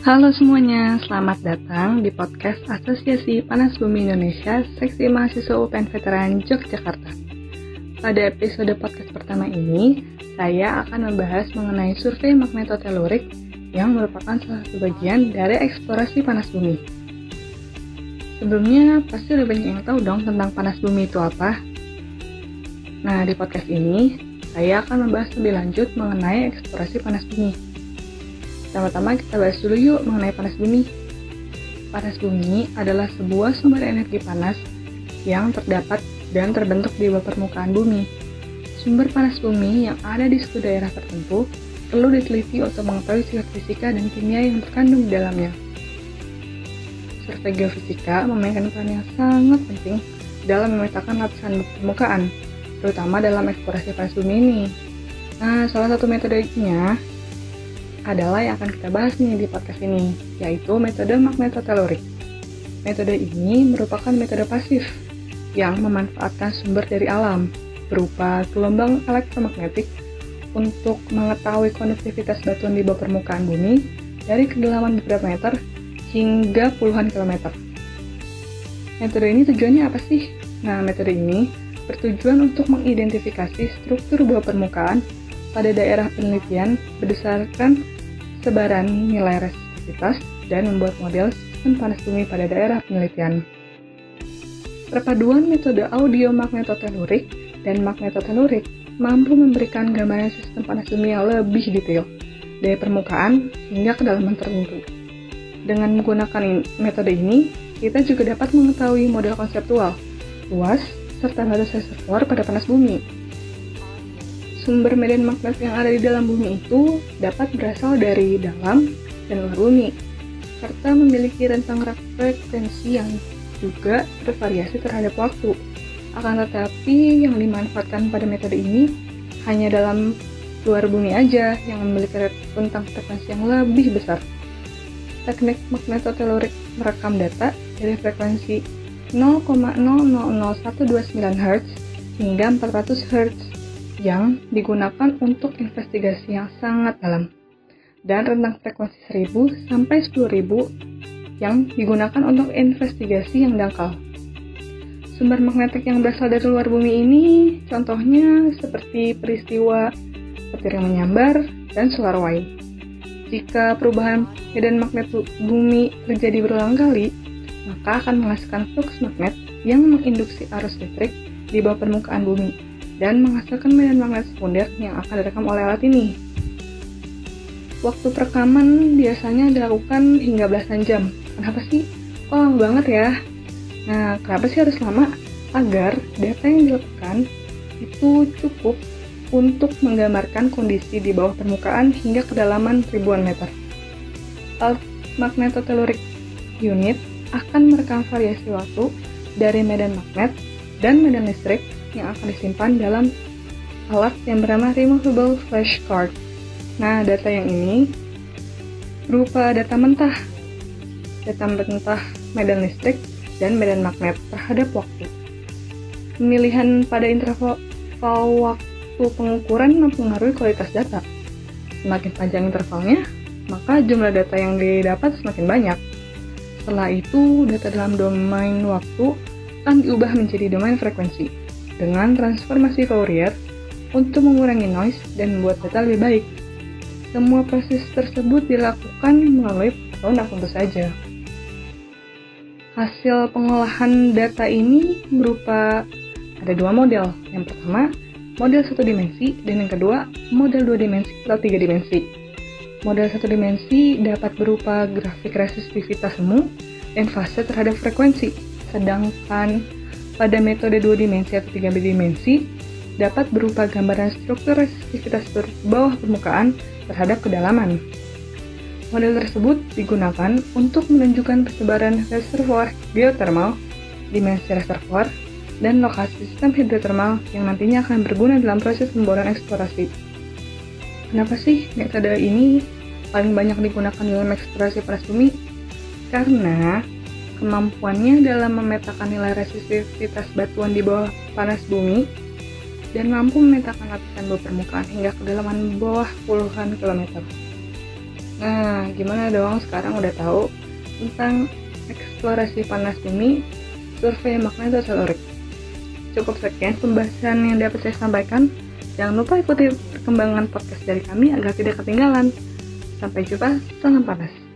Halo semuanya, selamat datang di podcast Asosiasi Panas Bumi Indonesia Seksi Mahasiswa UPN Veteran Yogyakarta. Pada episode podcast pertama ini, saya akan membahas mengenai survei magnetotelurik yang merupakan salah satu bagian dari eksplorasi panas bumi. Sebelumnya, pasti udah banyak yang tahu dong tentang panas bumi itu apa. Nah, di podcast ini, saya akan membahas lebih lanjut mengenai eksplorasi panas bumi. Pertama-tama kita bahas dulu yuk mengenai panas bumi. Panas bumi adalah sebuah sumber energi panas yang terdapat dan terbentuk di bawah permukaan bumi. Sumber panas bumi yang ada di suatu daerah tertentu perlu diteliti untuk mengetahui sifat fisika dan kimia yang terkandung di dalamnya. Survei geofisika memainkan peran yang sangat penting dalam memetakan lapisan permukaan, terutama dalam eksplorasi panas bumi ini. Nah, salah satu metodenya adalah yang akan kita bahas nih di podcast ini, yaitu metode magnetotelurik. Metode ini merupakan metode pasif yang memanfaatkan sumber dari alam berupa gelombang elektromagnetik untuk mengetahui konduktivitas batuan di bawah permukaan bumi dari kedalaman beberapa meter hingga puluhan kilometer. Metode ini tujuannya apa sih? Nah, metode ini bertujuan untuk mengidentifikasi struktur bawah permukaan pada daerah penelitian berdasarkan sebaran nilai resistivitas dan membuat model sistem panas bumi pada daerah penelitian. Perpaduan metode audio magnetotelurik dan magnetotelurik mampu memberikan gambaran sistem panas bumi yang lebih detail dari permukaan hingga kedalaman tertentu. Dengan menggunakan metode ini, kita juga dapat mengetahui model konseptual, luas, serta batas reservoir pada panas bumi sumber medan magnet yang ada di dalam bumi itu dapat berasal dari dalam dan luar bumi, serta memiliki rentang frekuensi yang juga bervariasi terhadap waktu. Akan tetapi, yang dimanfaatkan pada metode ini hanya dalam luar bumi aja yang memiliki rentang frekuensi yang lebih besar. Teknik magnetotelurik merekam data dari frekuensi 0,000129 Hz hingga 400 Hz yang digunakan untuk investigasi yang sangat dalam dan rentang frekuensi 1000 sampai 10000 yang digunakan untuk investigasi yang dangkal. Sumber magnetik yang berasal dari luar bumi ini contohnya seperti peristiwa petir yang menyambar dan solar wind. Jika perubahan medan magnet bumi terjadi berulang kali, maka akan menghasilkan flux magnet yang menginduksi arus listrik di bawah permukaan bumi dan menghasilkan medan magnet sekunder yang akan direkam oleh alat ini. Waktu perekaman biasanya dilakukan hingga belasan jam. Kenapa sih? Kok lama banget ya? Nah, kenapa sih harus lama? Agar data yang dilakukan itu cukup untuk menggambarkan kondisi di bawah permukaan hingga kedalaman ribuan meter. Alat magnetotelurik unit akan merekam variasi waktu dari medan magnet dan medan listrik yang akan disimpan dalam alat yang bernama Removable Flashcard. Nah, data yang ini berupa data mentah, data mentah medan listrik dan medan magnet terhadap waktu. Pemilihan pada interval waktu pengukuran mempengaruhi kualitas data. Semakin panjang intervalnya, maka jumlah data yang didapat semakin banyak. Setelah itu, data dalam domain waktu akan diubah menjadi domain frekuensi dengan transformasi Fourier untuk mengurangi noise dan membuat data lebih baik. Semua proses tersebut dilakukan melalui pengetahuan tentu saja. Hasil pengolahan data ini berupa ada dua model. Yang pertama, model satu dimensi, dan yang kedua, model dua dimensi atau tiga dimensi. Model satu dimensi dapat berupa grafik resistivitas semu dan fase terhadap frekuensi, sedangkan pada metode dua dimensi atau tiga dimensi dapat berupa gambaran struktur resistivitas bawah permukaan terhadap kedalaman. Model tersebut digunakan untuk menunjukkan persebaran reservoir geothermal, dimensi reservoir, dan lokasi sistem hidrotermal yang nantinya akan berguna dalam proses pemboran eksplorasi. Kenapa sih metode ini paling banyak digunakan dalam eksplorasi panas bumi? Karena kemampuannya dalam memetakan nilai resistivitas batuan di bawah panas bumi dan mampu memetakan lapisan permukaan hingga kedalaman bawah puluhan kilometer. Nah, gimana dong sekarang udah tahu tentang eksplorasi panas bumi, survei magnetosferik. Cukup sekian pembahasan yang dapat saya sampaikan. Jangan lupa ikuti perkembangan podcast dari kami agar tidak ketinggalan. Sampai jumpa, salam panas.